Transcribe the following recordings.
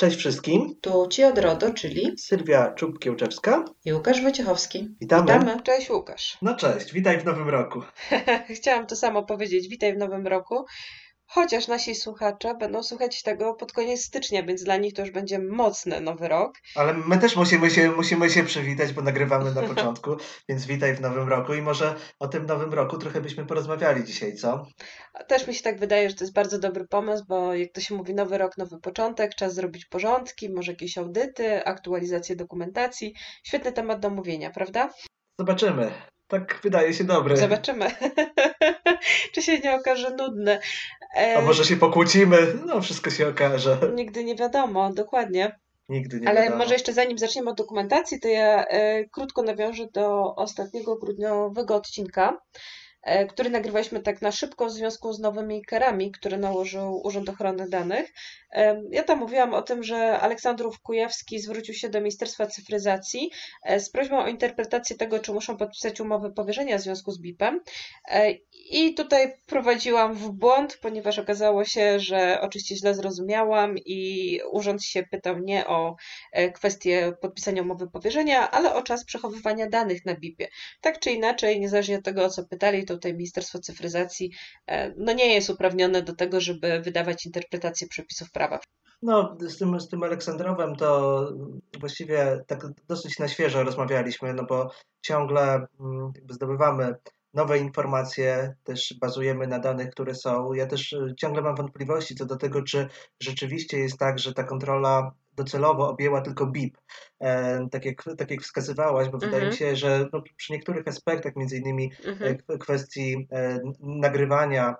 Cześć wszystkim. Tu Ci od RODO, czyli Sylwia Czubkiełczewska i Łukasz Wojciechowski. Witamy. Witamy. Cześć Łukasz. No cześć, witaj w nowym roku. Chciałam to samo powiedzieć. Witaj w nowym roku. Chociaż nasi słuchacze będą słuchać tego pod koniec stycznia, więc dla nich to już będzie mocny nowy rok. Ale my też musimy się, musimy się przywitać, bo nagrywamy na początku, więc witaj w nowym roku i może o tym nowym roku trochę byśmy porozmawiali dzisiaj, co? Też mi się tak wydaje, że to jest bardzo dobry pomysł, bo jak to się mówi, nowy rok, nowy początek, czas zrobić porządki, może jakieś audyty, aktualizację dokumentacji. Świetny temat do mówienia, prawda? Zobaczymy. Tak wydaje się dobry. Zobaczymy. Czy się nie okaże nudne. A może się pokłócimy? No, wszystko się okaże. Nigdy nie wiadomo, dokładnie. Nigdy nie Ale wiadomo. może jeszcze zanim zaczniemy od dokumentacji, to ja e, krótko nawiążę do ostatniego grudniowego odcinka, który nagrywaliśmy tak na szybko w związku z nowymi karami, które nałożył Urząd Ochrony Danych. Ja tam mówiłam o tym, że Aleksandrów Kujawski zwrócił się do Ministerstwa Cyfryzacji e, z prośbą o interpretację tego, czy muszą podpisać umowę powierzenia w związku z BIP-em. E, I tutaj prowadziłam w błąd, ponieważ okazało się, że oczywiście źle zrozumiałam i urząd się pytał nie o e, kwestię podpisania umowy powierzenia, ale o czas przechowywania danych na BIP-ie. Tak czy inaczej, niezależnie od tego, o co pytali, tutaj Ministerstwo Cyfryzacji no nie jest uprawnione do tego, żeby wydawać interpretację przepisów prawa. No, z tym, z tym Aleksandrowem to właściwie tak dosyć na świeżo rozmawialiśmy, no bo ciągle mm, zdobywamy nowe informacje, też bazujemy na danych, które są. Ja też y, ciągle mam wątpliwości co do tego, czy rzeczywiście jest tak, że ta kontrola docelowo objęła tylko BIP, e, tak, jak, tak jak wskazywałaś, bo wydaje mi mhm. się, że no, przy niektórych aspektach, między innymi mhm. E, kwestii e, nagrywania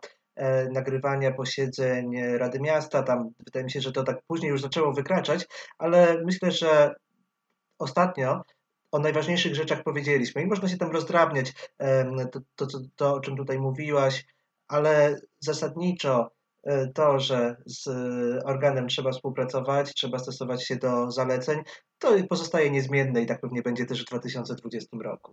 nagrywania posiedzeń Rady Miasta. Tam wydaje mi się, że to tak później już zaczęło wykraczać, ale myślę, że ostatnio o najważniejszych rzeczach powiedzieliśmy i można się tam rozdrabniać to, to, to, to o czym tutaj mówiłaś, ale zasadniczo to, że z organem trzeba współpracować, trzeba stosować się do zaleceń, to pozostaje niezmienne i tak pewnie będzie też w 2020 roku.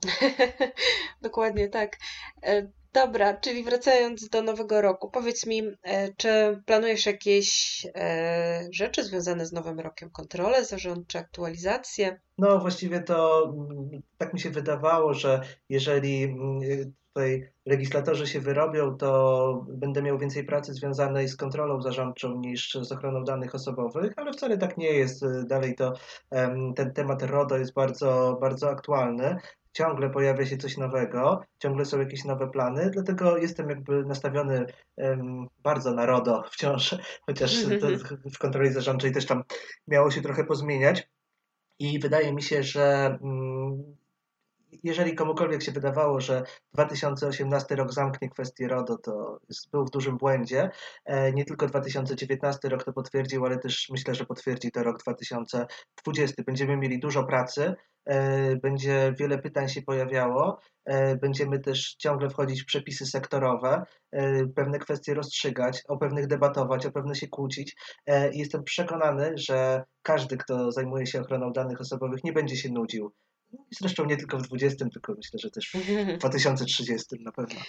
Dokładnie tak. E, Dobra, czyli wracając do nowego roku, powiedz mi, e, czy planujesz jakieś e, rzeczy związane z nowym rokiem? Kontrolę, zarząd czy aktualizację? No właściwie to mm, tak mi się wydawało, że jeżeli mm, tutaj legislatorzy się wyrobią, to będę miał więcej pracy związanej z kontrolą zarządczą niż z ochroną danych osobowych, ale wcale tak nie jest. Dalej to ten temat RODO jest bardzo, bardzo aktualny ciągle pojawia się coś nowego, ciągle są jakieś nowe plany, dlatego jestem jakby nastawiony um, bardzo na RODO wciąż, chociaż w kontroli zarządczej też tam miało się trochę pozmieniać. I wydaje mi się, że um, jeżeli komukolwiek się wydawało, że 2018 rok zamknie kwestię RODO, to był w dużym błędzie. E, nie tylko 2019 rok to potwierdził, ale też myślę, że potwierdzi to rok 2020. Będziemy mieli dużo pracy, e, będzie wiele pytań się pojawiało, e, będziemy też ciągle wchodzić w przepisy sektorowe, pewne kwestie rozstrzygać, o pewnych debatować, o pewne się kłócić. Jestem przekonany, że każdy, kto zajmuje się ochroną danych osobowych, nie będzie się nudził Zresztą nie tylko w 20, tylko myślę, że też w 2030 na pewno.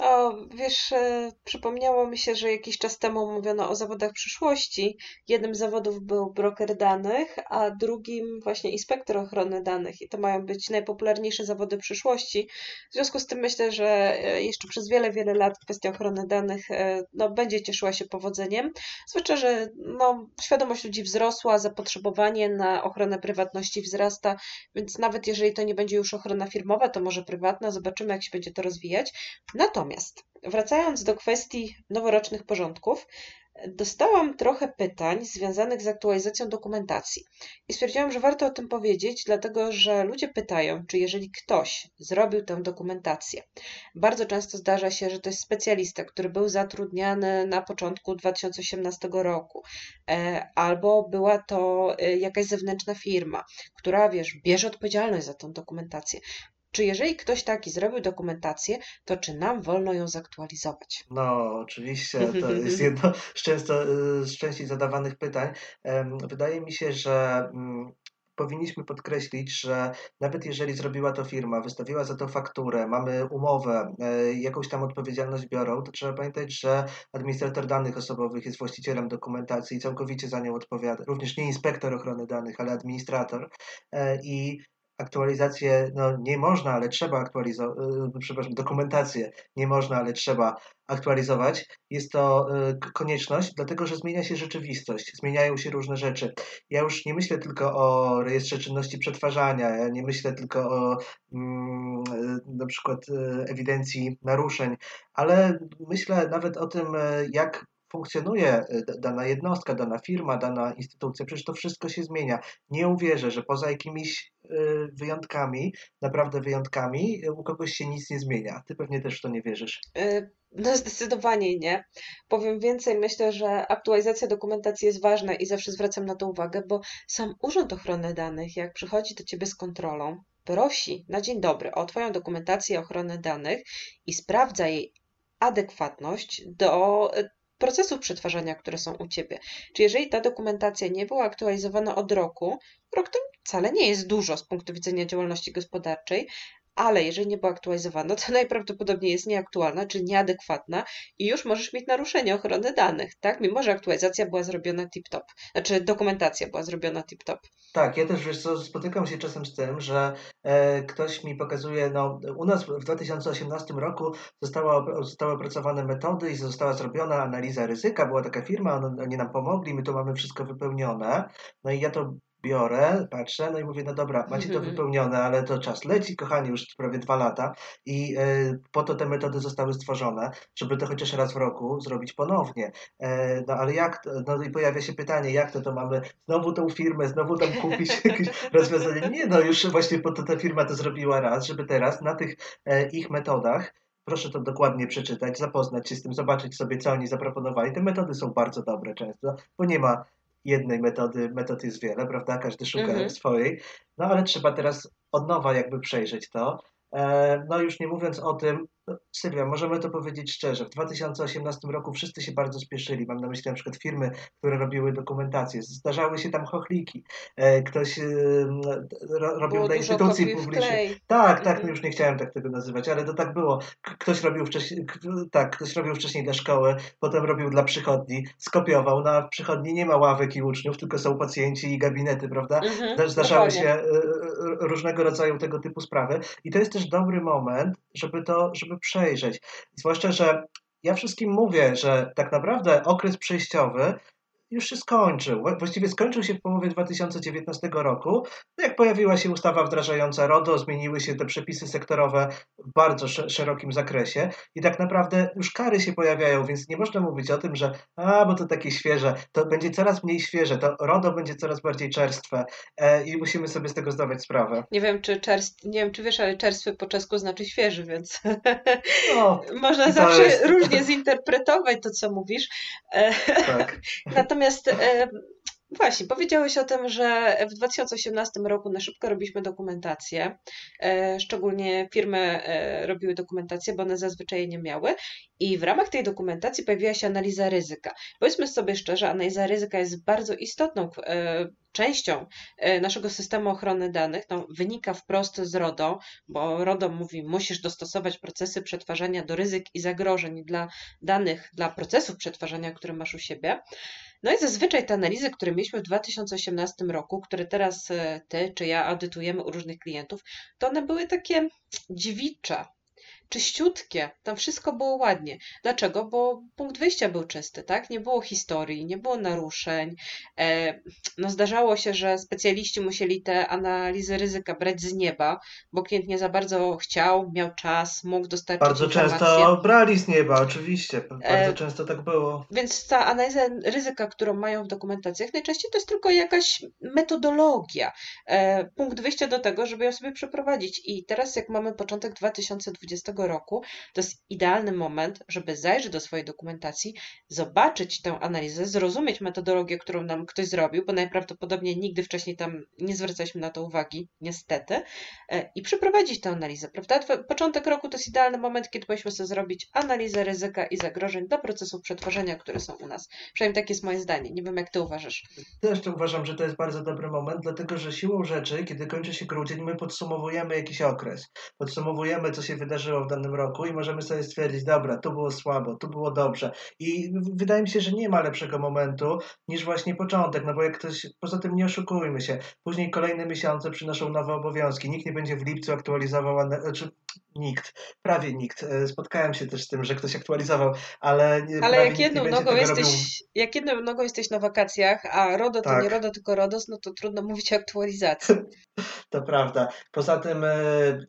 O, wiesz, e, przypomniało mi się, że jakiś czas temu mówiono o zawodach przyszłości. Jednym z zawodów był broker danych, a drugim właśnie inspektor ochrony danych. I to mają być najpopularniejsze zawody przyszłości. W związku z tym myślę, że e, jeszcze przez wiele, wiele lat kwestia ochrony danych e, no, będzie cieszyła się powodzeniem. Zwłaszcza, że no, świadomość ludzi wzrosła, zapotrzebowanie na ochronę prywatności wzrasta, więc nawet jeżeli to nie będzie już ochrona firmowa, to może prywatna. Zobaczymy, jak się będzie to rozwijać. Natomiast Natomiast wracając do kwestii noworocznych porządków, dostałam trochę pytań związanych z aktualizacją dokumentacji. I stwierdziłam, że warto o tym powiedzieć, dlatego że ludzie pytają, czy jeżeli ktoś zrobił tę dokumentację, bardzo często zdarza się, że to jest specjalista, który był zatrudniany na początku 2018 roku, e, albo była to e, jakaś zewnętrzna firma, która, wiesz, bierze odpowiedzialność za tę dokumentację. Czy jeżeli ktoś taki zrobił dokumentację, to czy nam wolno ją zaktualizować? No, oczywiście. To jest jedno z często z częściej zadawanych pytań. Wydaje mi się, że mm, powinniśmy podkreślić, że nawet jeżeli zrobiła to firma, wystawiła za to fakturę, mamy umowę, e, jakąś tam odpowiedzialność biorą, to trzeba pamiętać, że administrator danych osobowych jest właścicielem dokumentacji i całkowicie za nią odpowiada. Również nie inspektor ochrony danych, ale administrator. E, I aktualizację, no nie można, ale trzeba aktualizować, przepraszam, dokumentację nie można, ale trzeba aktualizować. Jest to e, konieczność, dlatego że zmienia się rzeczywistość, zmieniają się różne rzeczy. Ja już nie myślę tylko o rejestrze czynności przetwarzania, ja nie myślę tylko o mm, e, na przykład ewidencji naruszeń, ale myślę nawet o tym, jak funkcjonuje dana jednostka, dana firma, dana instytucja, przecież to wszystko się zmienia. Nie uwierzę, że poza jakimiś wyjątkami, naprawdę wyjątkami, u kogoś się nic nie zmienia. Ty pewnie też w to nie wierzysz. No zdecydowanie nie. Powiem więcej, myślę, że aktualizacja dokumentacji jest ważna i zawsze zwracam na to uwagę, bo sam Urząd Ochrony Danych, jak przychodzi do Ciebie z kontrolą, prosi na dzień dobry o Twoją dokumentację ochrony danych i sprawdza jej adekwatność do procesów przetwarzania, które są u Ciebie. Czy jeżeli ta dokumentacja nie była aktualizowana od roku, rok to wcale nie jest dużo z punktu widzenia działalności gospodarczej, ale jeżeli nie była aktualizowana, to najprawdopodobniej jest nieaktualna czy nieadekwatna i już możesz mieć naruszenie ochrony danych, tak? Mimo, że aktualizacja była zrobiona tip-top, znaczy dokumentacja była zrobiona tip-top. Tak, ja też wiesz co, spotykam się czasem z tym, że e, ktoś mi pokazuje, no u nas w 2018 roku została, zostały opracowane metody i została zrobiona analiza ryzyka, była taka firma, oni nam pomogli, my to mamy wszystko wypełnione, no i ja to biorę, patrzę, no i mówię, no dobra, macie to wypełnione, ale to czas leci, kochani, już prawie dwa lata i e, po to te metody zostały stworzone, żeby to chociaż raz w roku zrobić ponownie. E, no ale jak, to, no i pojawia się pytanie, jak to, to mamy znowu tą firmę, znowu tam kupić jakieś rozwiązanie. Nie, no już właśnie po to ta firma to zrobiła raz, żeby teraz na tych e, ich metodach proszę to dokładnie przeczytać, zapoznać się z tym, zobaczyć sobie, co oni zaproponowali. Te metody są bardzo dobre często, bo nie ma jednej metody, metod jest wiele, prawda? Każdy szuka mhm. swojej. No ale trzeba teraz od nowa jakby przejrzeć to. E, no już nie mówiąc o tym, Sylwia, możemy to powiedzieć szczerze, w 2018 roku wszyscy się bardzo spieszyli. Mam na myśli na przykład firmy, które robiły dokumentację. Zdarzały się tam chochliki. E, ktoś e, robił dla instytucji publicznej. Tak, tak, mhm. już nie chciałem tak tego nazywać, ale to tak było. Ktoś robił wcześniej, tak, ktoś robił wcześniej dla szkoły, potem robił dla przychodni, skopiował. Na no, przychodni nie ma ławek i uczniów, tylko są pacjenci i gabinety, prawda? Mhm, Zdarzały się e, różnego rodzaju tego typu sprawy. I to jest też dobry moment, żeby to, żeby przejrzeć. Zwłaszcza, że ja wszystkim mówię, że tak naprawdę okres przejściowy już się skończył. Właściwie skończył się w połowie 2019 roku. No jak pojawiła się ustawa wdrażająca RODO, zmieniły się te przepisy sektorowe w bardzo szerokim zakresie i tak naprawdę już kary się pojawiają, więc nie można mówić o tym, że a, bo to takie świeże, to będzie coraz mniej świeże, to RODO będzie coraz bardziej czerstwe e, i musimy sobie z tego zdawać sprawę. Nie wiem, czy czerst, nie wiem, czy wiesz, ale czerstwy po czesku znaczy świeży, więc no, można zawsze jest... różnie zinterpretować to, co mówisz. E, tak. Natomiast Natomiast e, Właśnie, powiedziałeś o tym, że w 2018 roku na szybko robiliśmy dokumentację. E, szczególnie firmy e, robiły dokumentację, bo one zazwyczaj nie miały. I w ramach tej dokumentacji pojawiła się analiza ryzyka. Powiedzmy sobie szczerze, analiza ryzyka jest bardzo istotną częścią naszego systemu ochrony danych. No, wynika wprost z RODO, bo RODO mówi, musisz dostosować procesy przetwarzania do ryzyk i zagrożeń dla danych, dla procesów przetwarzania, które masz u siebie. No i zazwyczaj te analizy, które mieliśmy w 2018 roku, które teraz e, ty czy ja audytujemy u różnych klientów, to one były takie dziewicze, czyściutkie, tam wszystko było ładnie. Dlaczego? Bo punkt wyjścia był czysty, tak? Nie było historii, nie było naruszeń. E, no zdarzało się, że specjaliści musieli te analizy ryzyka brać z nieba, bo klient nie za bardzo chciał, miał czas, mógł dostarczyć Bardzo informacje. często brali z nieba, oczywiście. Bardzo e, często tak było. Więc ta analiza ryzyka, którą mają w dokumentacjach, najczęściej to jest tylko jakaś metodologia. E, punkt wyjścia do tego, żeby ją sobie przeprowadzić. I teraz jak mamy początek 2020 roku, to jest idealny moment, żeby zajrzeć do swojej dokumentacji, zobaczyć tę analizę, zrozumieć metodologię, którą nam ktoś zrobił, bo najprawdopodobniej nigdy wcześniej tam nie zwracaliśmy na to uwagi, niestety, e, i przeprowadzić tę analizę, prawda? Początek roku to jest idealny moment, kiedy powinniśmy sobie zrobić analizę ryzyka i zagrożeń do procesów przetworzenia, które są u nas. Przynajmniej takie jest moje zdanie. Nie wiem, jak ty uważasz. Też uważam, że to jest bardzo dobry moment, dlatego że siłą rzeczy, kiedy kończy się grudzień, my podsumowujemy jakiś okres. Podsumowujemy, co się wydarzyło w danym roku i możemy sobie stwierdzić, dobra, tu było słabo, tu było dobrze. I wydaje mi się, że nie ma lepszego momentu niż właśnie początek, no bo jak ktoś, poza tym nie oszukujmy się, później kolejne miesiące przynoszą nowe obowiązki. Nikt nie będzie w lipcu aktualizował, znaczy nikt, prawie nikt. E, spotkałem się też z tym, że ktoś aktualizował, ale. Ale jak jedną, nogą jesteś, robił... jak jedną nogą jesteś na wakacjach, a RODO tak. to nie RODO, tylko RODOS, no to trudno mówić o aktualizacji. to prawda. Poza tym, e,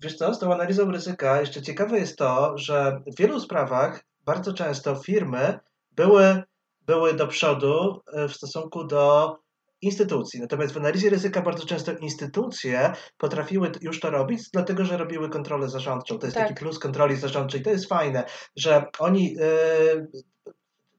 wiesz co, z tą analizą ryzyka jeszcze ciekawe jest to, że w wielu sprawach bardzo często firmy były, były do przodu e, w stosunku do instytucji. Natomiast w analizie ryzyka bardzo często instytucje potrafiły już to robić, dlatego że robiły kontrolę zarządczą. To jest tak. taki plus kontroli zarządczej. To jest fajne, że oni yy,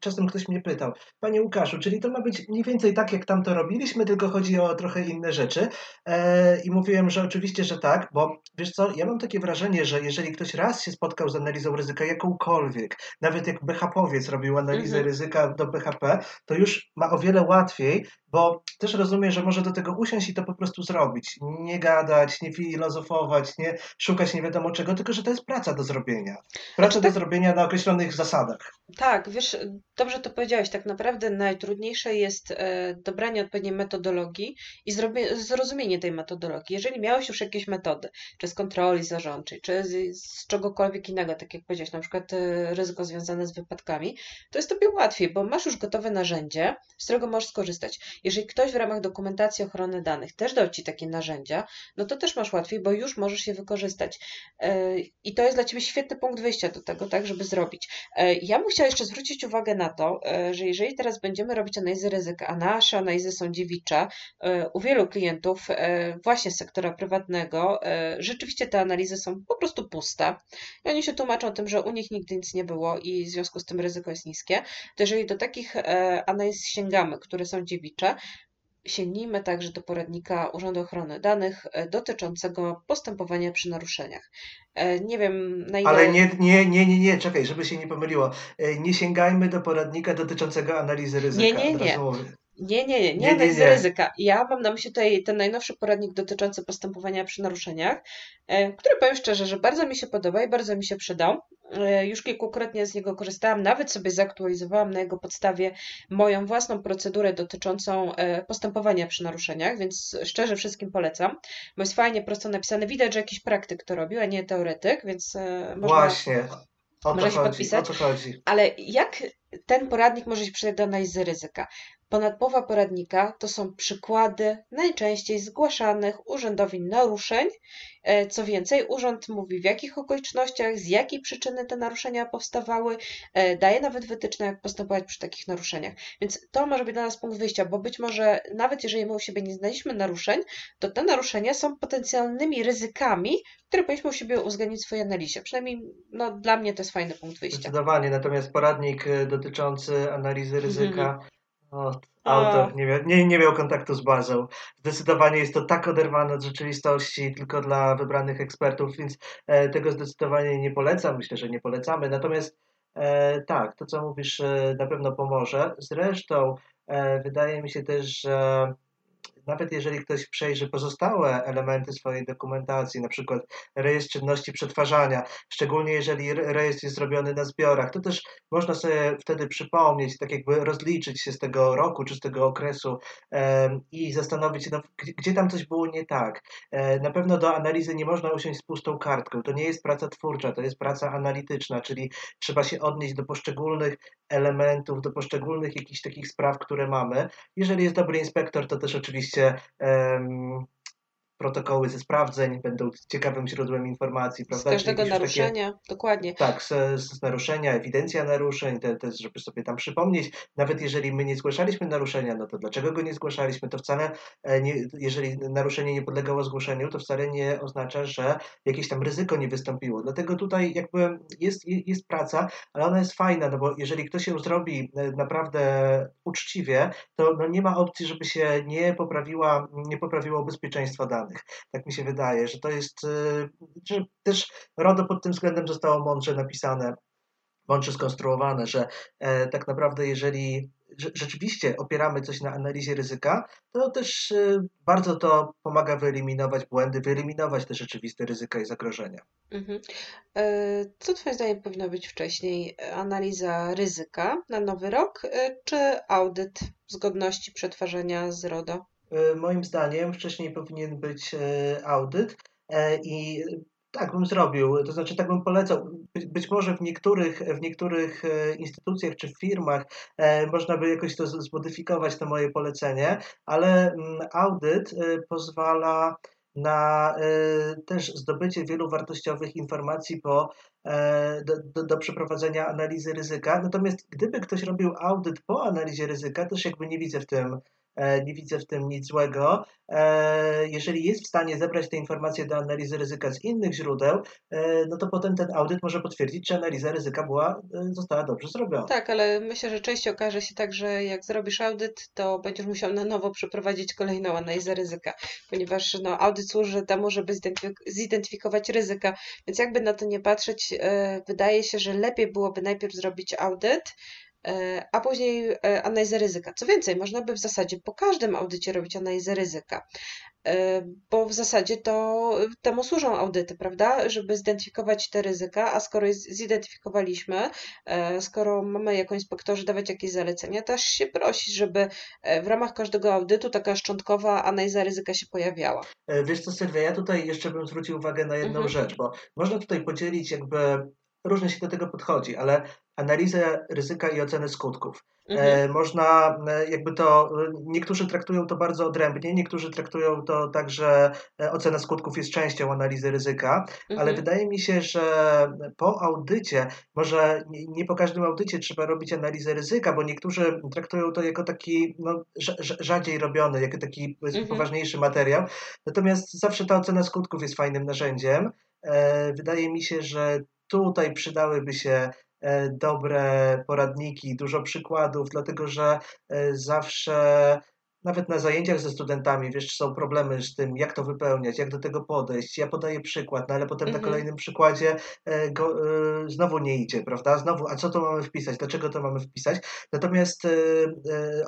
czasem ktoś mnie pytał, Panie Łukaszu, czyli to ma być mniej więcej tak, jak tam to robiliśmy, tylko chodzi o trochę inne rzeczy. E, I mówiłem, że oczywiście, że tak, bo wiesz co, ja mam takie wrażenie, że jeżeli ktoś raz się spotkał z analizą ryzyka jakąkolwiek, nawet jak BHP-owiec robił analizę mhm. ryzyka do BHP, to już ma o wiele łatwiej, bo też rozumiem, że może do tego usiąść i to po prostu zrobić. Nie gadać, nie filozofować, nie szukać nie wiadomo czego, tylko że to jest praca do zrobienia. Praca znaczy, do tak... zrobienia na określonych zasadach. Tak, wiesz, dobrze to powiedziałeś. Tak naprawdę najtrudniejsze jest e, dobranie odpowiedniej metodologii i zrozumienie tej metodologii. Jeżeli miałeś już jakieś metody, czy z kontroli zarządczej, czy z, z czegokolwiek innego, tak jak powiedziałeś, na przykład e, ryzyko związane z wypadkami, to jest tobie łatwiej, bo masz już gotowe narzędzie, z którego możesz skorzystać. Jeżeli ktoś w ramach dokumentacji ochrony danych też dał Ci takie narzędzia, no to też masz łatwiej, bo już możesz je wykorzystać. E, I to jest dla Ciebie świetny punkt wyjścia do tego, tak, żeby zrobić. Ja bym chciała jeszcze zwrócić uwagę na to, e, że jeżeli teraz będziemy robić analizy ryzyka, a nasze analizy są dziewicze, u wielu klientów właśnie z sektora prywatnego, rzeczywiście te analizy są po prostu puste. I oni się tłumaczą tym, że u nich nigdy nic nie było i w związku z tym ryzyko jest niskie. To jeżeli do takich analiz sięgamy, które są dziewicze, sięgnijmy także do poradnika Urzędu Ochrony Danych e, dotyczącego postępowania przy naruszeniach. E, nie wiem na ile... Ale nie, nie, nie, nie, nie, czekaj, żeby się nie pomyliło. E, nie sięgajmy do poradnika dotyczącego analizy ryzyka. Nie, nie, nie. Nie, nie, nie, nie analizy nie, nie. ryzyka. Ja mam na myśli tutaj ten najnowszy poradnik dotyczący postępowania przy naruszeniach, który powiem szczerze, że bardzo mi się podoba i bardzo mi się przydał. E, już kilkukrotnie z niego korzystałam, nawet sobie zaktualizowałam na jego podstawie moją własną procedurę dotyczącą e, postępowania przy naruszeniach, więc szczerze wszystkim polecam, bo jest fajnie, prosto napisane. Widać, że jakiś praktyk to robił, a nie teoretyk, więc e, można, Właśnie. O się chodzi, podpisać. O to chodzi. Ale jak ten poradnik może się przydać do analizy ryzyka? Ponad połowa poradnika to są przykłady najczęściej zgłaszanych urzędowi naruszeń. E, co więcej, urząd mówi w jakich okolicznościach, z jakiej przyczyny te naruszenia powstawały, e, daje nawet wytyczne, jak postępować przy takich naruszeniach. Więc to może być dla nas punkt wyjścia, bo być może nawet jeżeli my u siebie nie znaliśmy naruszeń, to te naruszenia są potencjalnymi ryzykami, które powinniśmy u siebie uwzględnić w swojej analizie. Przynajmniej no, dla mnie to jest fajny punkt wyjścia. Zdecydowanie, natomiast poradnik e, dotyczący analizy ryzyka mhm. O, autor nie, miał, nie, nie miał kontaktu z bazą. Zdecydowanie jest to tak oderwane od rzeczywistości tylko dla wybranych ekspertów, więc e, tego zdecydowanie nie polecam. Myślę, że nie polecamy. Natomiast e, tak, to co mówisz e, na pewno pomoże. Zresztą e, wydaje mi się też, że nawet jeżeli ktoś przejrzy pozostałe elementy swojej dokumentacji, na przykład rejestr czynności przetwarzania, szczególnie jeżeli rejestr jest zrobiony na zbiorach, to też można sobie wtedy przypomnieć, tak jakby rozliczyć się z tego roku czy z tego okresu i zastanowić się, no, gdzie, gdzie, tam coś było nie tak. E, na pewno do analizy nie można usiąść z pustą kartką. To nie jest praca twórcza, to jest praca analityczna, czyli trzeba się odnieść do poszczególnych elementów, do poszczególnych jakichś takich spraw, które mamy. Jeżeli jest dobry inspektor, to też oczywiście um, protokoły ze sprawdzeń będą ciekawym źródłem informacji, prawda? Z każdego naruszenia, takie, dokładnie. Tak, z, z, naruszenia, ewidencja naruszeń, te, te, żeby sobie tam przypomnieć, nawet jeżeli my nie zgłaszaliśmy naruszenia, no to dlaczego go nie zgłaszaliśmy, to wcale, e, nie, jeżeli naruszenie nie podlegało zgłoszeniu, to wcale nie oznacza, że jakieś tam ryzyko nie wystąpiło. Dlatego tutaj jakby jest, jest praca, ale ona jest fajna, no bo jeżeli ktoś ją zrobi e, naprawdę uczciwie, to no nie ma opcji, żeby się nie poprawiła, nie poprawiło bezpieczeństwa danych. Tak mi się wydaje, że to jest, e, że też RODO pod tym względem zostało mądrze napisane, mądrze skonstruowane, że e, tak naprawdę jeżeli rzeczywiście opieramy coś na analizie ryzyka, to też e, bardzo to pomaga wyeliminować błędy, wyeliminować te rzeczywiste ryzyka i zagrożenia. Mhm. E, co Twoim zdaniem powinno być wcześniej? Analiza ryzyka na nowy rok, e, czy audyt zgodności przetwarzania z RODO? Moim zdaniem wcześniej powinien być audyt i tak bym zrobił, to znaczy tak bym polecał. Być, może w niektórych, w niektórych e, instytucjach czy firmach e, można by jakoś to zmodyfikować, to moje polecenie, ale mm, audyt e, pozwala na też zdobycie wielu wartościowych informacji po, do, do, do, przeprowadzenia analizy ryzyka. Natomiast gdyby ktoś robił audyt po analizie ryzyka, też jakby nie widzę w tym E, nie widzę w tym nic złego. E, jeżeli jest w stanie zebrać te informacje do analizy ryzyka z innych źródeł, e, no to potem ten audyt może potwierdzić, czy analiza ryzyka była, została dobrze zrobiona. Tak, ale myślę, że częściej okaże się tak, że jak zrobisz audyt, to będziesz musiał na nowo przeprowadzić kolejną analizę ryzyka, ponieważ no, audyt służy temu, żeby zidentyfikować ryzyka. Więc jakby na to nie patrzeć, wydaje się, że lepiej byłoby najpierw zrobić audyt, E, a później e, analizę ryzyka. Co więcej, można by w zasadzie po każdym audycie robić analizę ryzyka, e, bo w zasadzie to temu służą audyty, prawda? Żeby zidentyfikować te ryzyka, a skoro zidentyfikowaliśmy, skoro mamy jako inspektorzy dawać jakieś zalecenia, też się prosi, żeby w ramach każdego audytu taka szczątkowa analiza ryzyka się pojawiała. Wiesz co, Sylwia, ja tutaj jeszcze bym zwrócił uwagę na jedną mhm. rzecz, bo można tutaj podzielić jakby różnie się do tego podchodzi, ale analizę ryzyka i ocenę skutków. E, mhm. można e, jakby to, niektórzy traktują to bardzo odrębnie, niektórzy traktują to tak, że e, ocena skutków jest częścią analizy ryzyka, mhm. ale wydaje mi się, że po audycie, może nie po każdym audycie trzeba robić analizę ryzyka, bo niektórzy traktują to jako taki no, rzadziej robiony, jako taki mhm. poważniejszy materiał. Natomiast zawsze ta ocena skutków jest fajnym narzędziem. Wydaje mi się, że tutaj przydałyby się E, dobre poradniki, dużo przykładów, dlatego że e, zawsze nawet na zajęciach ze studentami, wiesz, są problemy z tym, jak to wypełniać, jak do tego podejść. Ja podaję przykład, no ale potem mhm. na kolejnym przykładzie e, go, znowu nie idzie, prawda? Znowu, a co to mamy wpisać? Dlaczego to mamy wpisać? Natomiast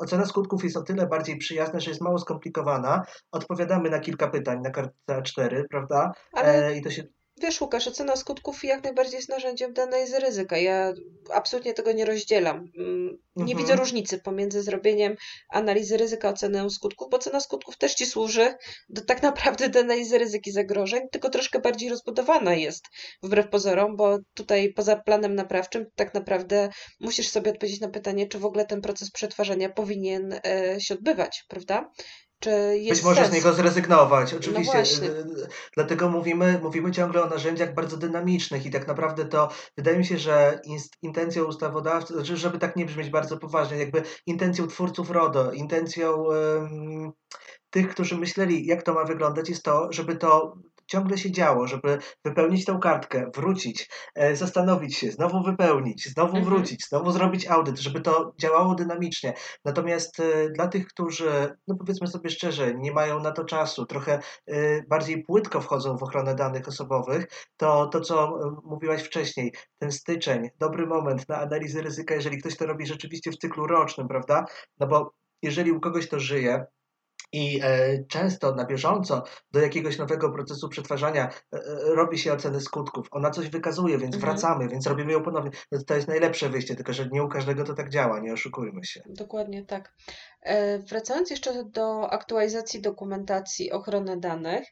ocena skutków jest o tyle bardziej przyjazna, że jest mało skomplikowana. Odpowiadamy na kilka pytań na kartce A4, prawda? Ale... I to się Wiesz, Łukasz, ocena skutków jak najbardziej jest narzędziem do analizy ryzyka. Ja absolutnie tego nie rozdzielam. Mm, nie mhm. widzę różnicy pomiędzy zrobieniem analizy ryzyka, oceną skutków, bo ocena skutków też ci służy do tak naprawdę do analizy ryzyk i zagrożeń, tylko troszkę bardziej rozbudowana jest wbrew pozorom, bo tutaj poza planem naprawczym tak naprawdę musisz sobie odpowiedzieć na pytanie, czy w ogóle ten proces przetwarzania powinien e, się odbywać, prawda? Być może sens? z niego zrezygnować, no oczywiście. No Dlatego mówimy, mówimy ciągle o narzędziach bardzo dynamicznych i tak naprawdę to wydaje mi się, że intencją ustawodawcy, znaczy, żeby tak nie brzmieć bardzo poważnie, jakby intencją twórców RODO, intencją um, tych, którzy myśleli, jak to ma wyglądać, jest to, żeby to ciągle się działo, żeby wypełnić tą kartkę, wrócić, e, zastanowić się, znowu wypełnić, znowu mhm. wrócić, znowu zrobić audyt, żeby to działało dynamicznie. Natomiast e, dla tych, którzy, no powiedzmy sobie szczerze, nie mają na to czasu, trochę e, bardziej płytko wchodzą w ochronę danych osobowych, to to, co mówiłaś wcześniej, ten styczeń, dobry moment na analizę ryzyka, jeżeli ktoś to robi rzeczywiście w cyklu rocznym, prawda? No bo jeżeli u kogoś to żyje, i e, często na bieżąco do jakiegoś nowego procesu przetwarzania e, e, robi się oceny skutków. Ona coś wykazuje, więc mhm. wracamy, więc robimy ją ponownie. No to jest najlepsze wyjście, tylko że nie u każdego to tak działa, nie oszukujmy się. Dokładnie tak. Wracając jeszcze do aktualizacji dokumentacji ochrony danych,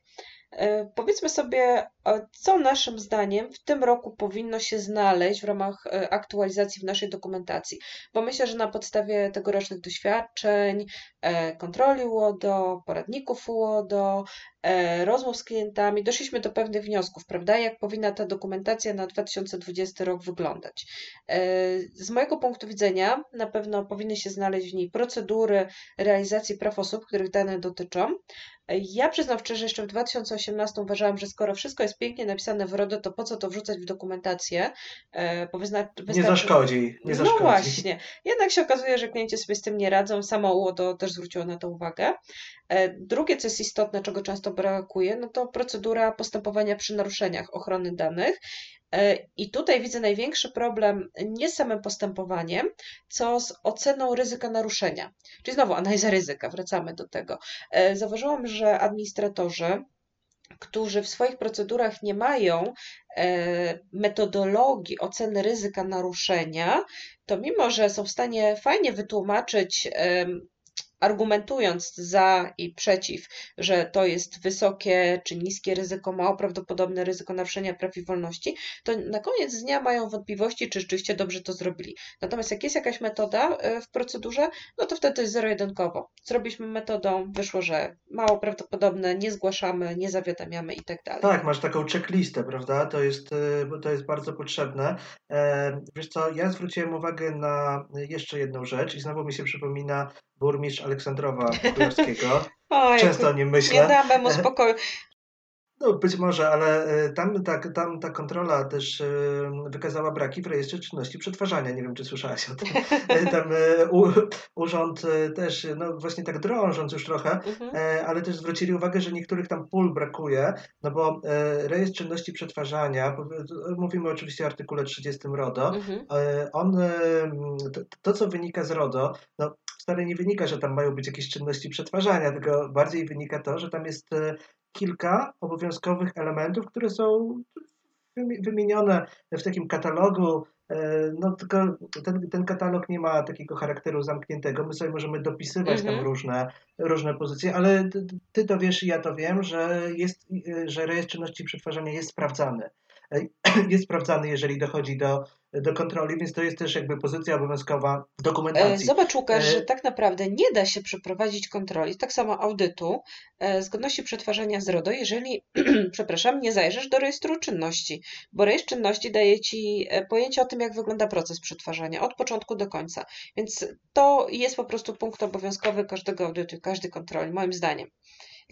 E, powiedzmy sobie, co naszym zdaniem w tym roku powinno się znaleźć w ramach e, aktualizacji w naszej dokumentacji. Bo myślę, że na podstawie tegorocznych doświadczeń, e, kontroli UODO, poradników UODO, e, rozmów z klientami, doszliśmy do pewnych wniosków, prawda, jak powinna ta dokumentacja na 2020 rok wyglądać. E, z mojego punktu widzenia na pewno powinny się znaleźć w niej procedury realizacji praw osób, których dane dotyczą, ja przyznam szczerze, jeszcze w 2018 uważałam, że skoro wszystko jest pięknie napisane w RODO, to po co to wrzucać w dokumentację? E, bo wystarczy... Nie zaszkodzi. Nie zaszkodzi. No właśnie. Jednak się okazuje, że klienci sobie z tym nie radzą. Samo UODO też zwróciło na to uwagę. E, drugie, co jest istotne, czego często brakuje, no to procedura postępowania przy naruszeniach ochrony danych. E, I tutaj widzę największy problem nie z samym postępowaniem, co z oceną ryzyka naruszenia. Czyli znowu analiza ryzyka, wracamy do tego. E, zauważyłam, że administratorzy, którzy w swoich procedurach nie mają e, metodologii oceny ryzyka naruszenia, to mimo, że są w stanie fajnie wytłumaczyć argumentując za i przeciw, że to jest wysokie czy niskie ryzyko, mało prawdopodobne ryzyko naruszenia praw i wolności, to na koniec dnia mają wątpliwości, czy rzeczywiście dobrze to zrobili. Natomiast jak jest jakaś metoda e, w procedurze, no to wtedy jest zero-jedynkowo. Zrobiliśmy metodą, wyszło, że mało prawdopodobne, nie zgłaszamy, nie zawiadamiamy i tak dalej. Tak, masz taką checklistę, prawda? To jest, e, to jest bardzo potrzebne. E, wiesz co, ja zwróciłem uwagę na jeszcze jedną rzecz i znowu mi się przypomina burmistrz Aleksandrowa Królewskiego. Często o nim myślę. Nie damy mu spokoju. No być może, ale e, tam ta, tam ta kontrola też e, wykazała braki w rejestrze czynności przetwarzania. Nie wiem, czy słyszałaś o tym. E, tam u, urząd też, no właśnie tak drążąc już trochę, mhm. ale też zwrócili uwagę, że niektórych tam pól brakuje, no bo rejestr czynności przetwarzania, mówimy oczywiście o artykule 30 RODO, mhm. on, to, to, co wynika z RODO, no wcale nie wynika, że tam mają być jakieś czynności przetwarzania, tylko bardziej wynika to, że tam jest kilka obowiązkowych elementów, które są wymienione w takim katalogu. E, no tylko ten, ten katalog nie ma takiego charakteru zamkniętego. My sobie możemy dopisywać tam mhm. różne, różne pozycje, ale ty, ty to wiesz i ja to wiem, że, jest, że rejestr czynności przetwarzania jest sprawdzany. E, jest sprawdzany, jeżeli dochodzi do do kontroli, więc to jest też jakby pozycja obowiązkowa w dokumentacji. E, zobacz Łukasz, że tak naprawdę nie da się przeprowadzić kontroli, tak samo audytu e, zgodności przetwarzania z RODO, jeżeli, przepraszam, nie zajrzysz do rejestru czynności, bo rejestr czynności daje Ci e, pojęcie o tym, jak wygląda proces przetwarzania od początku do końca, więc to jest po prostu punkt obowiązkowy każdego audytu, każdej kontroli, moim zdaniem.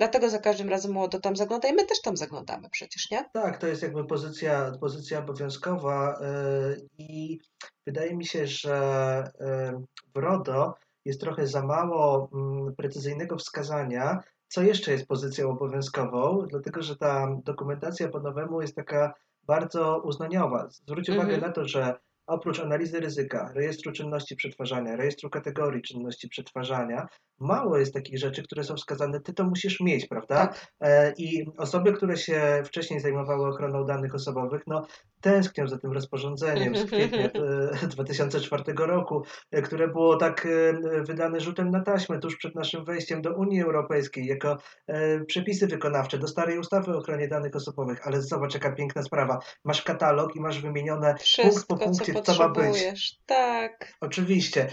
Dlatego za każdym razem młodo tam zagląda i my też tam zaglądamy przecież, nie? Tak, to jest jakby pozycja, pozycja obowiązkowa yy, i wydaje mi się, że yy, w RODO jest trochę za mało yy, precyzyjnego wskazania, co jeszcze jest pozycją obowiązkową, dlatego że ta dokumentacja po nowemu jest taka bardzo uznaniowa. Zwróć uwagę mm -hmm. na to, że oprócz analizy ryzyka, rejestru czynności przetwarzania, rejestru kategorii czynności przetwarzania, mało jest takich rzeczy, które są wskazane, ty to musisz mieć, prawda? Tak. E, I osoby, które się wcześniej zajmowały ochroną danych osobowych, no tęsknią za tym rozporządzeniem z kwietnia 2004 roku, e, które było tak e, wydane rzutem na taśmę tuż przed naszym wejściem do Unii Europejskiej, jako przepisy wykonawcze do starej ustawy o ochronie danych osobowych. Ale zobacz, jaka piękna sprawa. Masz katalog i masz wymienione Wszystko, punkt po punkcie, co, co ma być. Tak. Oczywiście.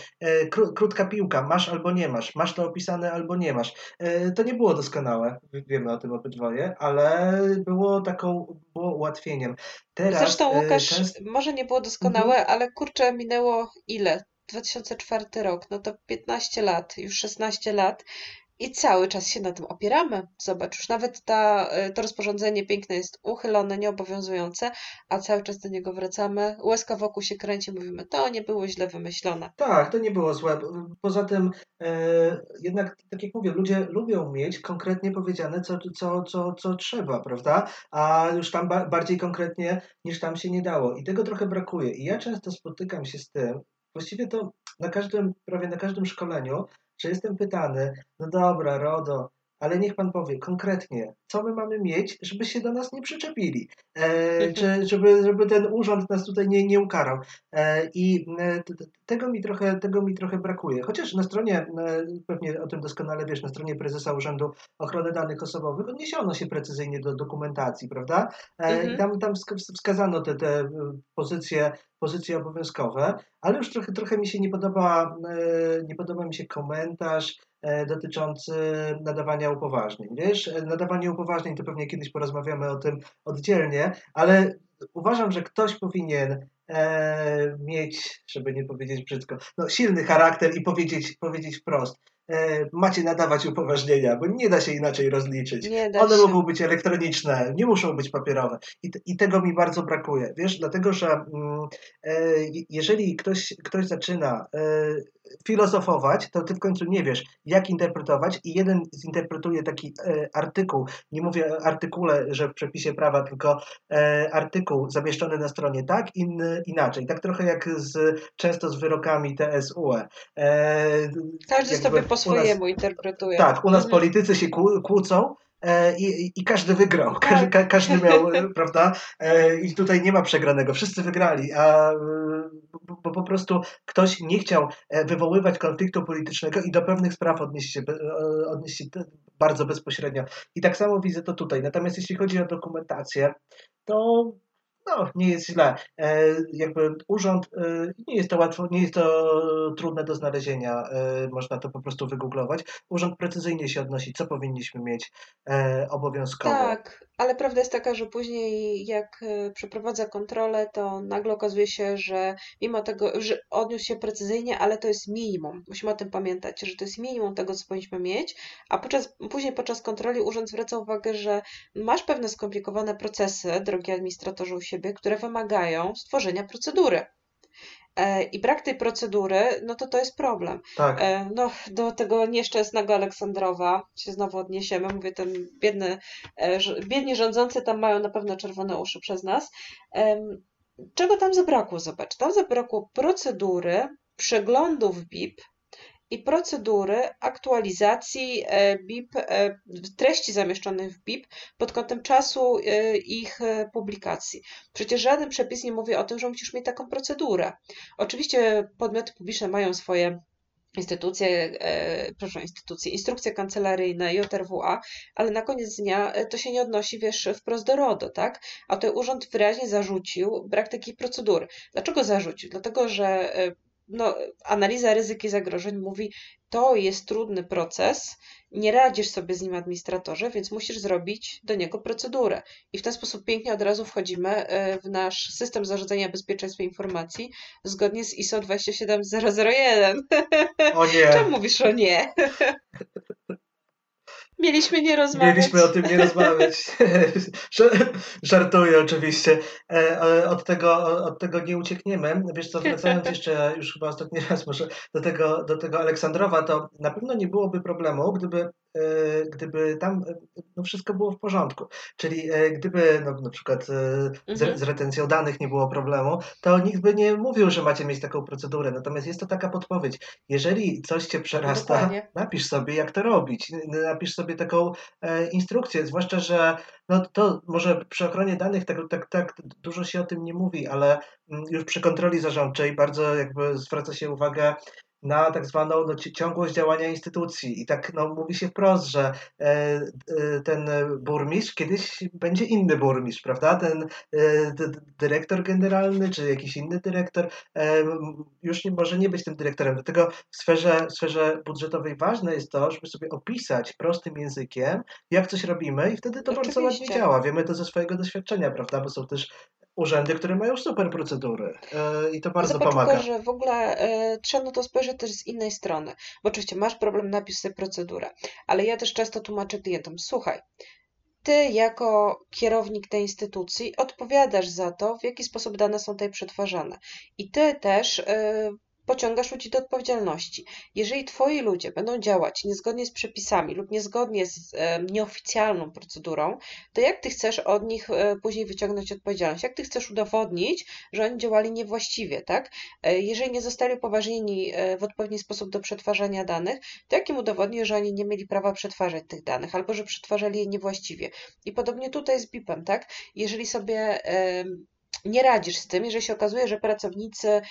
Krótka piłka, masz albo nie masz. Masz to opisane albo nie masz. E, to nie było doskonałe, wiemy o tym obydwoje, ale było taką, było ułatwieniem. Teraz, Zresztą e, Łukasz, może nie było doskonałe, mhm. ale kurczę, minęło ile? 2004 rok, no to 15 lat, już 16 lat i cały czas się na tym opieramy. Zobacz, już nawet ta, e, to rozporządzenie piękne jest uchylone, nieobowiązujące, a cały czas do niego wracamy. Łezka wokół się kręci, mówimy, to nie było źle wymyślone. Tak, to nie było złe. Poza tym, e, jednak, tak jak mówię, ludzie lubią mieć konkretnie powiedziane, co, co, co, co trzeba, prawda? A już tam ba bardziej konkretnie niż tam się nie dało. I tego trochę brakuje. I ja często spotykam się z tym, właściwie to na każdym, prawie na każdym szkoleniu, że jestem pytany, no dobra, RODO, ale niech pan powie konkretnie, co my mamy mieć, żeby się do nas nie przyczepili, e, czy żeby, żeby ten urząd nas tutaj nie, nie ukarał. E, I e, tego, mi trochę, tego mi trochę brakuje. Chociaż na stronie, e, pewnie o tym doskonale wiesz, na stronie prezesa Urzędu Ochrony Danych Osobowych odniesiono się precyzyjnie do dokumentacji, prawda? E, mhm. I tam, tam wskazano te, te pozycje, pozycje obowiązkowe, ale już trochę, trochę mi się nie podoba, e, nie podoba mi się komentarz, dotyczący nadawania upoważnień. Wiesz, nadawanie upoważnień to pewnie kiedyś porozmawiamy o tym oddzielnie, ale uważam, że ktoś powinien e, mieć, żeby nie powiedzieć brzydko, no, silny charakter i powiedzieć, powiedzieć wprost. E, macie nadawać upoważnienia, bo nie da się inaczej rozliczyć. One mogą być elektroniczne, nie muszą być papierowe. I, I, tego mi bardzo brakuje. Wiesz, dlatego że mm, e, jeżeli ktoś, ktoś zaczyna e, filozofować, to ty w końcu nie wiesz, jak interpretować i jeden zinterpretuje taki e, artykuł, nie mówię artykule, że w przepisie prawa, tylko e, artykuł zamieszczony na stronie tak, inny inaczej. Tak trochę jak z, często z wyrokami TSUE. E, Każdy sobie po swojemu interpretuje. Tak, u nas mhm. politycy się kłócą, i, i każdy wygrał, tak. każdy, ka, każdy miał, e, prawda? E, I tutaj nie ma przegranego, wszyscy wygrali, a bo po prostu ktoś nie chciał wywoływać konfliktu politycznego i do pewnych spraw odnieść się, odnieść się bardzo bezpośrednio. I tak samo widzę to tutaj. Natomiast jeśli chodzi o dokumentację, to no, nie jest źle. E, jakby urząd, e, nie jest to łatwo, nie jest to trudne do znalezienia, e, można to po prostu wygooglować. Urząd precyzyjnie się odnosi, co powinniśmy mieć obowiązkowo. Tak, ale prawda jest taka, że później jak przeprowadza kontrolę, to nagle okazuje się, że mimo tego, że odniósł się precyzyjnie, ale to jest minimum. Musimy o tym pamiętać, że to jest minimum tego, co powinniśmy mieć, a podczas, później podczas kontroli urząd zwraca uwagę, że masz pewne skomplikowane procesy, drogi administratorze u siebie, siebie, które wymagają stworzenia procedury. E, I brak tej procedury, no to to jest problem. Tak. E, no, do tego nieszczęsnego Aleksandrowa się znowu odniesiemy. Mówię, ten biedny, e, biedni rządzący tam mają na pewno czerwone uszy przez nas. Czego tam zabrakło? Zobacz, tam zabrakło procedury przeglądów BIP i procedury aktualizacji e, BIP, e, treści zamieszczonych w BIP pod kątem czasu e, ich publikacji. Przecież żaden przepis nie mówi o tym, że musisz mieć taką procedurę. Oczywiście podmioty publiczne mają swoje instytucje, e, proszę, instytucje, instrukcje kancelaryjne, JRWA, ale na koniec dnia to się nie odnosi, wiesz, wprost do RODO, tak? A to urząd wyraźnie zarzucił brak takiej procedury. Dlaczego zarzucił? Dlatego, że no, analiza ryzyk i zagrożeń mówi, to jest trudny proces, nie radzisz sobie z nim administratorze, więc musisz zrobić do niego procedurę. I w ten sposób pięknie od razu wchodzimy e, w nasz system zarządzania bezpieczeństwa informacji zgodnie z ISO 27001. O nie. Czemu mówisz o nie? Mieliśmy nie rozmawiać. Mieliśmy o tym nie rozmawiać. Żartuję oczywiście. E, od tego, od tego nie uciekniemy. Wiesz co, wracając jeszcze już chyba ostatni raz może do tego, do tego Aleksandrowa, to na pewno nie byłoby problemu, gdyby gdyby tam e, no wszystko było w porządku. Czyli e, gdyby no, na przykład z, mhm. z retencją danych nie było problemu, to nikt by nie mówił, że macie mieć taką procedurę. Natomiast jest to taka podpowiedź. Jeżeli coś cię przerasta, Dokładnie. napisz sobie, jak to robić. Napisz sobie taką instrukcję, zwłaszcza, że no to może przy ochronie danych tak, tak, tak dużo się o tym nie mówi, ale mm, już przy kontroli zarządczej bardzo jakby zwraca się uwagę na tak zwaną no, ciągłość działania instytucji. I tak no, mówi się wprost, że e, e, ten burmistrz kiedyś będzie inny burmistrz, prawda? Ten e, dyrektor generalny czy jakiś inny dyrektor e, już nie może nie być tym dyrektorem. Dlatego w sferze, w sferze budżetowej ważne jest to, żeby sobie opisać prostym językiem, jak coś robimy i wtedy to Oczywiście. bardzo ładnie działa. Wiemy to ze swojego doświadczenia, prawda? Bo są też urzędy, które mają super procedury e, i to bardzo Zobacz pomaga. Tylko, że w ogóle e, trzeba na to spojrzeć też z innej strony, bo oczywiście masz problem, napisz sobie procedurę, ale ja też często tłumaczę klientom, słuchaj, ty jako kierownik tej instytucji odpowiadasz za to, w jaki sposób dane są tutaj przetwarzane. I ty też e, pociągasz ludzi do odpowiedzialności. Jeżeli twoi ludzie będą działać niezgodnie z przepisami lub niezgodnie z e, nieoficjalną procedurą, to jak ty chcesz od nich e, później wyciągnąć odpowiedzialność? Jak ty chcesz udowodnić, że oni działali niewłaściwie, tak? E, jeżeli nie zostali upoważnieni w odpowiedni sposób do przetwarzania danych, to jak im udowodnisz, że oni nie mieli prawa przetwarzać tych danych albo że przetwarzali je niewłaściwie? I podobnie tutaj z BIP-em, tak? Jeżeli sobie nie radzisz z tym, jeżeli się okazuje, że pracownicy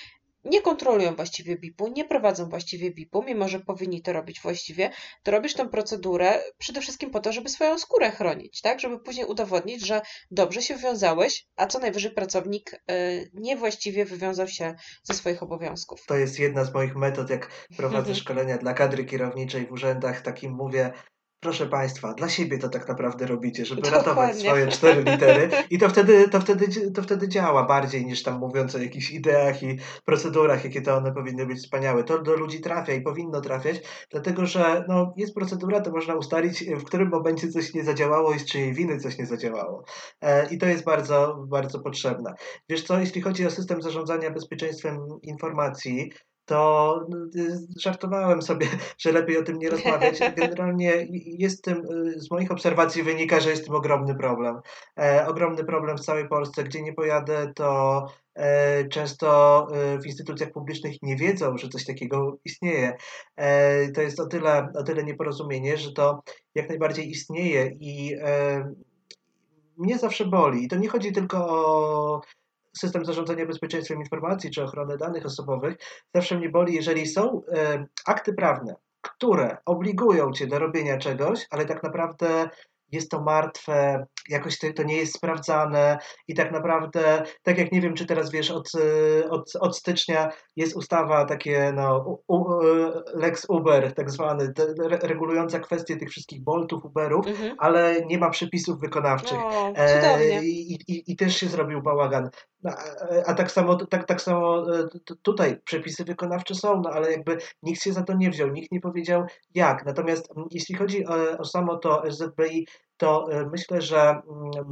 nie kontrolują właściwie BIP-u, nie prowadzą właściwie BIP-u, mimo że powinni to robić właściwie, to robisz tę procedurę przede wszystkim po to, żeby swoją skórę chronić, tak? Żeby później udowodnić, że dobrze się wywiązałeś, a co najwyżej pracownik y, niewłaściwie wywiązał się ze swoich obowiązków. To jest jedna z moich metod, jak prowadzę szkolenia dla kadry kierowniczej w urzędach, takim mówię, Proszę Państwa, dla siebie to tak naprawdę robicie, żeby Dokładnie. ratować swoje cztery litery i to wtedy, to, wtedy, to wtedy działa bardziej niż tam mówiąc o jakichś ideach i procedurach, jakie to one powinny być wspaniałe. To do ludzi trafia i powinno trafiać, dlatego że no, jest procedura, to można ustalić, w którym momencie coś nie zadziałało i z czyjej winy coś nie zadziałało. E, I to jest bardzo, bardzo potrzebne. Wiesz co, jeśli chodzi o system zarządzania bezpieczeństwem informacji, to y, żartowałem sobie, że lepiej o tym nie rozmawiać. Generalnie jest tym, y, z moich obserwacji wynika, że jest tym ogromny problem. E, ogromny problem w całej Polsce. Gdzie nie pojadę, to e, często w instytucjach publicznych nie wiedzą, że coś takiego istnieje. E, to jest o tyle, o tyle nieporozumienie, że to jak najbardziej istnieje i e, mnie zawsze boli. I to nie chodzi tylko o system zarządzania bezpieczeństwem informacji czy ochronę danych osobowych, zawsze mnie boli, jeżeli są akty prawne, które obligują cię do robienia czegoś, ale tak naprawdę jest to martwe, jakoś to, to, nie jest sprawdzane i tak naprawdę, tak jak nie wiem, czy teraz wiesz, od, od, od stycznia jest ustawa takie, no, u, u, Lex Uber, tak zwany, regulująca kwestie tych wszystkich boltów, Uberów, mhm. ale nie ma przepisów wykonawczych. O, e, i, i, I też się zrobił bałagan. No, a tak samo, tak, tak samo e, tutaj przepisy wykonawcze są, no ale jakby nikt się za to nie wziął, nikt nie powiedział jak. Natomiast jeśli chodzi o, o samo to SZBI, to e, myślę, że mm,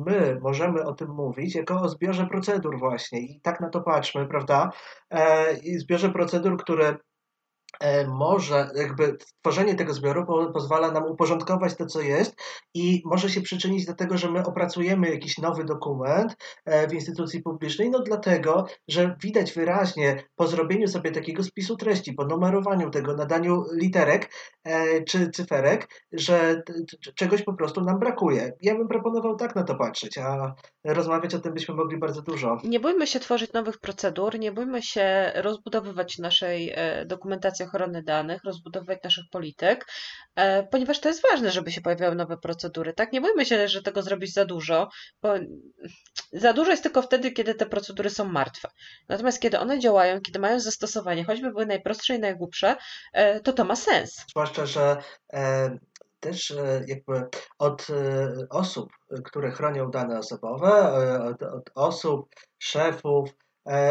my możemy o tym mówić jako o zbiorze procedur właśnie i tak na to patrzmy, prawda? E, zbiorze procedur, które może jakby tworzenie tego zbioru po, pozwala nam uporządkować to, co jest i może się przyczynić do tego, że my opracujemy jakiś nowy dokument e, w instytucji publicznej, no dlatego, że widać wyraźnie po zrobieniu sobie takiego spisu treści, po numerowaniu tego, nadaniu literek e, czy cyferek, że czegoś po prostu nam brakuje. Ja bym proponował tak na to patrzeć, a rozmawiać o tym byśmy mogli bardzo dużo. Nie bójmy się tworzyć nowych procedur, nie bójmy się rozbudowywać naszej dokumentacji ochrony danych, rozbudowywać naszych polityk, e, ponieważ to jest ważne, żeby się pojawiały nowe procedury. Tak, nie bójmy się, że tego zrobić za dużo, bo za dużo jest tylko wtedy, kiedy te procedury są martwe. Natomiast kiedy one działają, kiedy mają zastosowanie, choćby były najprostsze i najgłupsze, e, to to ma sens. Zwłaszcza, że e, też jakby od osób, które chronią dane osobowe, od, od osób, szefów,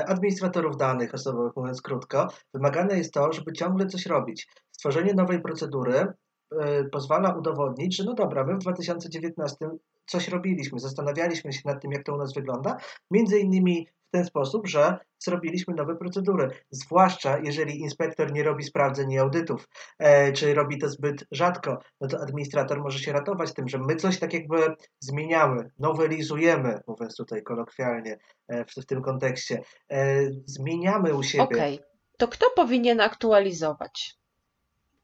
administratorów danych osobowych, mówiąc krótko, wymagane jest to, żeby ciągle coś robić. Stworzenie nowej procedury e, pozwala udowodnić, że no dobra, my w 2019 coś robiliśmy, zastanawialiśmy się nad tym, jak to u nas wygląda, między innymi ten sposób, że zrobiliśmy nowe procedury. Zwłaszcza jeżeli inspektor nie robi sprawdzeń i audytów, e, czy robi to zbyt rzadko, no to administrator może się ratować tym, że my coś tak jakby zmieniamy, nowelizujemy, mówiąc tutaj kolokwialnie e, w, w, tym kontekście, e, zmieniamy u siebie. Okej, okay. to kto powinien aktualizować?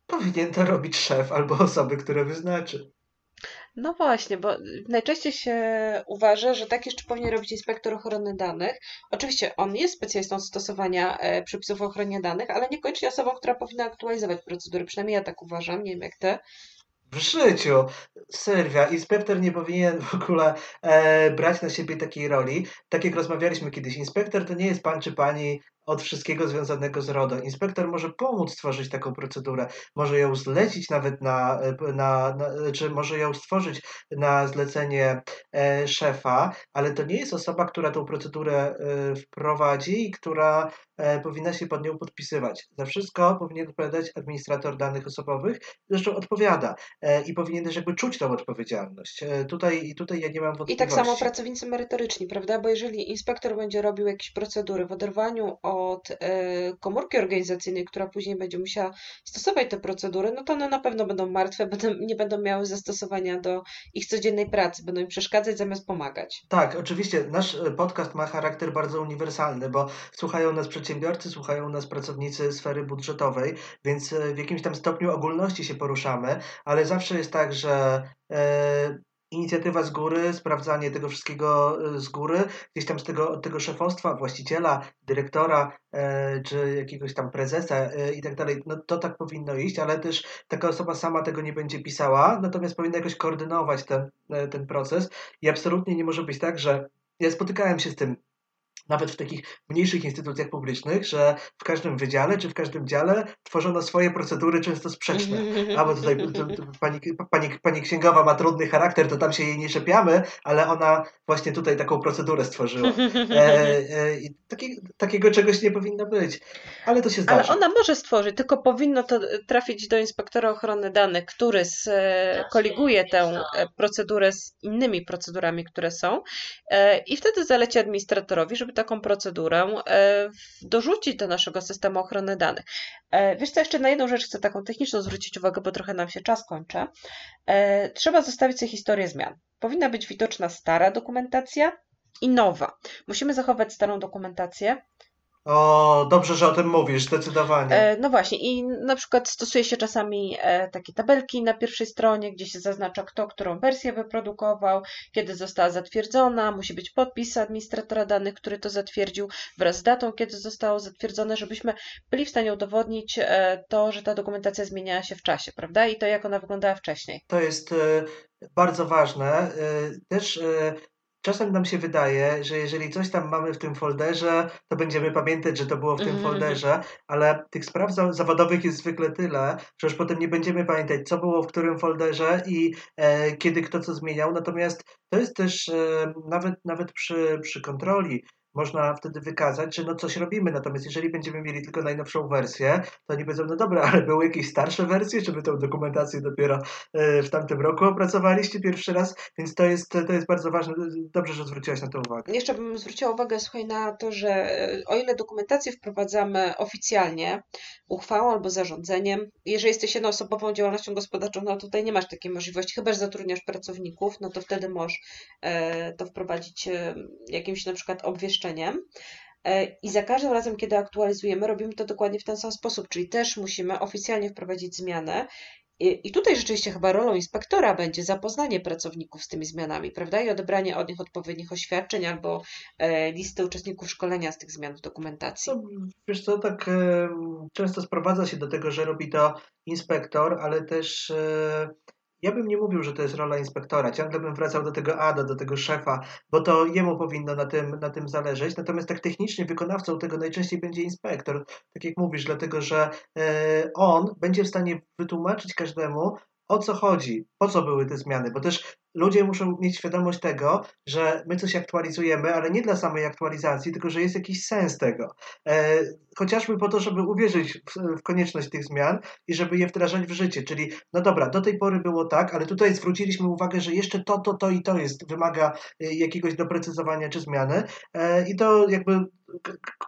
Powinien to robić szef albo osoby, które wyznaczy. No właśnie, bo najczęściej się uważa, że tak jeszcze powinien robić inspektor ochrony danych. Oczywiście on jest specjalistą stosowania e, przepisów o ochronie danych, ale niekoniecznie osobą, która powinna aktualizować procedury. Przynajmniej ja tak uważam, nie wiem jak ty. W życiu, Sylwia, inspektor nie powinien w ogóle e, brać na siebie takiej roli. Tak jak rozmawialiśmy kiedyś, inspektor to nie jest pan czy pani od wszystkiego związanego z RODO. Inspektor może pomóc stworzyć taką procedurę, może ją zlecić nawet na, na, na czy może ją stworzyć na zlecenie e, szefa, ale to nie jest osoba, która tą procedurę e, wprowadzi i która e, powinna się pod nią podpisywać. Za wszystko powinien odpowiadać administrator danych osobowych, zresztą odpowiada e, i powinien też jakby czuć tą odpowiedzialność. E, tutaj, tutaj ja nie mam wątpliwości. I tak samo pracownicy merytoryczni, prawda? Bo jeżeli inspektor będzie robił jakieś procedury w oderwaniu od od e, komórki organizacyjnej, która później będzie musiała stosować te procedury, no to one na pewno będą martwe, będą, nie będą miały zastosowania do ich codziennej pracy, będą im przeszkadzać zamiast pomagać. Tak, oczywiście nasz e, podcast ma charakter bardzo uniwersalny, bo słuchają nas przedsiębiorcy, słuchają nas pracownicy sfery budżetowej, więc e, w jakimś tam stopniu ogólności się poruszamy, ale zawsze jest tak, że inicjatywa z góry, sprawdzanie tego wszystkiego e, z góry, gdzieś tam z tego, tego szefostwa, właściciela, dyrektora, e, czy jakiegoś tam prezesa e, i tak dalej, no to tak powinno iść, ale też taka osoba sama tego nie będzie pisała, natomiast powinna jakoś koordynować ten, ten proces. I absolutnie nie może być tak, że ja spotykałem się z tym nawet w takich mniejszych instytucjach publicznych, że w każdym wydziale czy w każdym dziale tworzono swoje procedury często sprzeczne. A bo tutaj to, to, pani, pani, pani księgowa ma trudny charakter, to tam się jej nie czepiamy, ale ona właśnie tutaj taką procedurę stworzyła. E, e, i taki, takiego czegoś nie powinno być. Ale to się zdarza. Ale ona może stworzyć, tylko powinno to trafić do inspektora ochrony danych, który skoliguje tę e, procedurę z innymi procedurami, które są e, i wtedy zaleci administratorowi, żeby taką procedurę e, dorzucić do naszego systemu ochrony danych. E, wiesz co, jeszcze na jedną rzecz chcę taką techniczną zwrócić uwagę, bo trochę nam się czas kończy. E, trzeba zostawić sobie historię zmian. Powinna być widoczna stara dokumentacja i nowa. Musimy zachować starą dokumentację, o, dobrze, że o tym mówisz, zdecydowanie. E, no właśnie, i na przykład stosuje się czasami e, takie tabelki na pierwszej stronie, gdzie się zaznacza, kto którą wersję wyprodukował, kiedy została zatwierdzona, musi być podpis administratora danych, który to zatwierdził, wraz z datą, kiedy zostało zatwierdzone, żebyśmy byli w stanie udowodnić e, to, że ta dokumentacja zmieniała się w czasie, prawda? I to, jak ona wyglądała wcześniej. To jest bardzo ważne. Też czasem nam się wydaje, że jeżeli coś tam mamy w tym folderze, to będziemy pamiętać, że to było w tym mm folderze, ale tych spraw zawodowych jest zwykle tyle, że już potem nie będziemy pamiętać, co było w którym folderze i e, kiedy kto co zmieniał. Natomiast to jest też e, nawet, nawet przy, przy kontroli można wtedy wykazać, że no coś robimy. Natomiast jeżeli będziemy mieli tylko najnowszą wersję, to oni powiedzą, no dobra, ale były jakieś starsze wersje, czy wy tą dokumentację dopiero e, w tamtym roku opracowaliście pierwszy raz, więc to jest, to jest bardzo ważne. Dobrze, że zwróciłaś na to uwagę. Jeszcze bym zwróciła uwagę, słuchaj, na to, że e, o ile dokumentację wprowadzamy oficjalnie, uchwałą albo zarządzeniem, jeżeli jesteś jednoosobową działalnością gospodarczą, no tutaj nie masz takiej możliwości, chyba że zatrudniasz pracowników, no to wtedy możesz e, to wprowadzić jakimś na przykład obwieszczeniem E, I za każdym razem, kiedy aktualizujemy, robimy to dokładnie w ten sam sposób, czyli też musimy oficjalnie wprowadzić zmianę. I tutaj rzeczywiście chyba rolą inspektora będzie zapoznanie pracowników z tymi zmianami, prawda? I odebranie od nich odpowiednich oświadczeń albo e, listy uczestników szkolenia z tych zmian w dokumentacji. No, wiesz co, tak e, często sprowadza się do tego, że robi to inspektor, ale też ja bym nie mówił, że to jest rola inspektora. Ciągle bym wracał do tego ADA, do tego szefa, bo to jemu powinno na tym, na tym zależeć. Natomiast tak technicznie wykonawcą tego najczęściej będzie inspektor, tak jak mówisz, dlatego że e, on będzie w stanie wytłumaczyć każdemu, o co chodzi, po co były te zmiany, bo też ludzie muszą mieć świadomość tego, że my coś aktualizujemy, ale nie dla samej aktualizacji, tylko że jest jakiś sens tego. E, chociażby po to, żeby uwierzyć w, w, konieczność tych zmian i żeby je wdrażać w życie. Czyli, no dobra, do tej pory było tak, ale tutaj zwróciliśmy uwagę, że jeszcze to, to, to i to jest, wymaga e, jakiegoś doprecyzowania czy zmiany e, i to jakby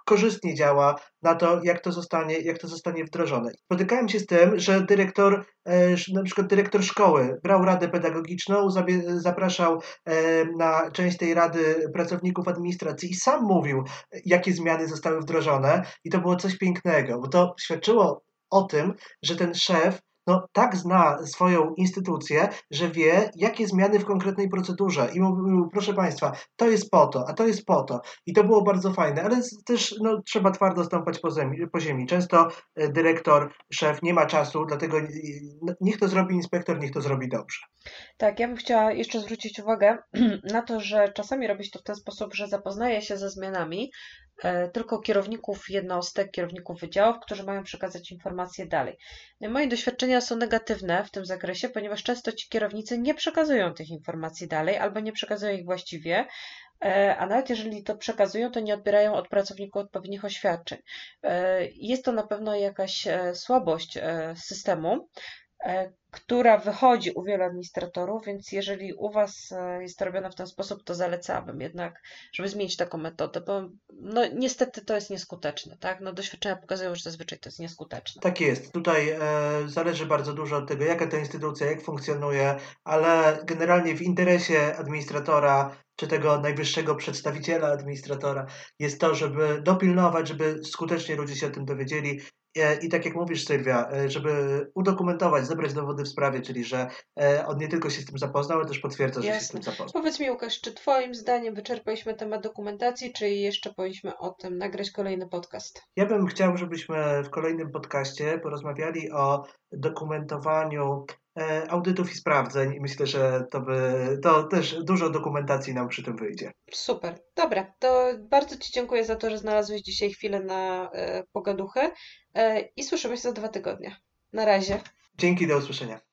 korzystnie działa na to, jak to zostanie, jak to zostanie wdrożone. Spotykałem się z tym, że dyrektor, e, na przykład dyrektor szkoły brał radę pedagogiczną, zapraszał e, na część tej rady pracowników administracji i sam mówił, jakie zmiany zostały wdrożone i to było coś pięknego, bo to świadczyło o tym, że ten szef no, tak zna swoją instytucję, że wie, jakie zmiany w konkretnej procedurze. I mówił, proszę Państwa, to jest po to, a to jest po to. I to było bardzo fajne, ale też no, trzeba twardo stąpać po ziemi, po ziemi. Często e, dyrektor, szef nie ma czasu, dlatego no, niech to zrobi inspektor, niech to zrobi dobrze. Tak, ja bym chciała jeszcze zwrócić uwagę na to, że czasami robi się to w ten sposób, że zapoznaje się ze zmianami, tylko kierowników jednostek, kierowników wydziałów, którzy mają przekazać informacje dalej. No moje doświadczenia są negatywne w tym zakresie, ponieważ często ci kierownicy nie przekazują tych informacji dalej albo nie przekazują ich właściwie, e, a nawet jeżeli to przekazują, to nie odbierają od pracowników odpowiednich oświadczeń. E, jest to na pewno jakaś słabość systemu, E, która wychodzi u wielu administratorów, więc jeżeli u Was e, jest to robione w ten sposób, to zalecałabym jednak, żeby zmienić taką metodę, bo no niestety to jest nieskuteczne, tak? No doświadczenia pokazują, że zazwyczaj to jest nieskuteczne. Tak jest. Tutaj e, zależy bardzo dużo od tego, jaka to instytucja, jak funkcjonuje, ale generalnie w interesie administratora czy tego najwyższego przedstawiciela administratora jest to, żeby dopilnować, żeby skutecznie ludzie się o tym dowiedzieli E, I tak jak mówisz, Sylwia, e, żeby udokumentować, zebrać dowody w sprawie, czyli że e, on nie tylko się z tym zapoznał, ale też potwierdza, że się z tym zapoznał. Powiedz mi, Łukasz, czy Twoim zdaniem wyczerpaliśmy temat dokumentacji, czy jeszcze powinniśmy o tym nagrać kolejny podcast? Ja bym chciał, żebyśmy w kolejnym podcaście porozmawiali o dokumentowaniu audytów i sprawdzeń i myślę, że to by to też dużo dokumentacji nam przy tym wyjdzie. Super, dobra, to bardzo Ci dziękuję za to, że znalazłeś dzisiaj chwilę na pogaduchę. E, i słyszymy się za dwa tygodnie. Na razie. Dzięki, do usłyszenia.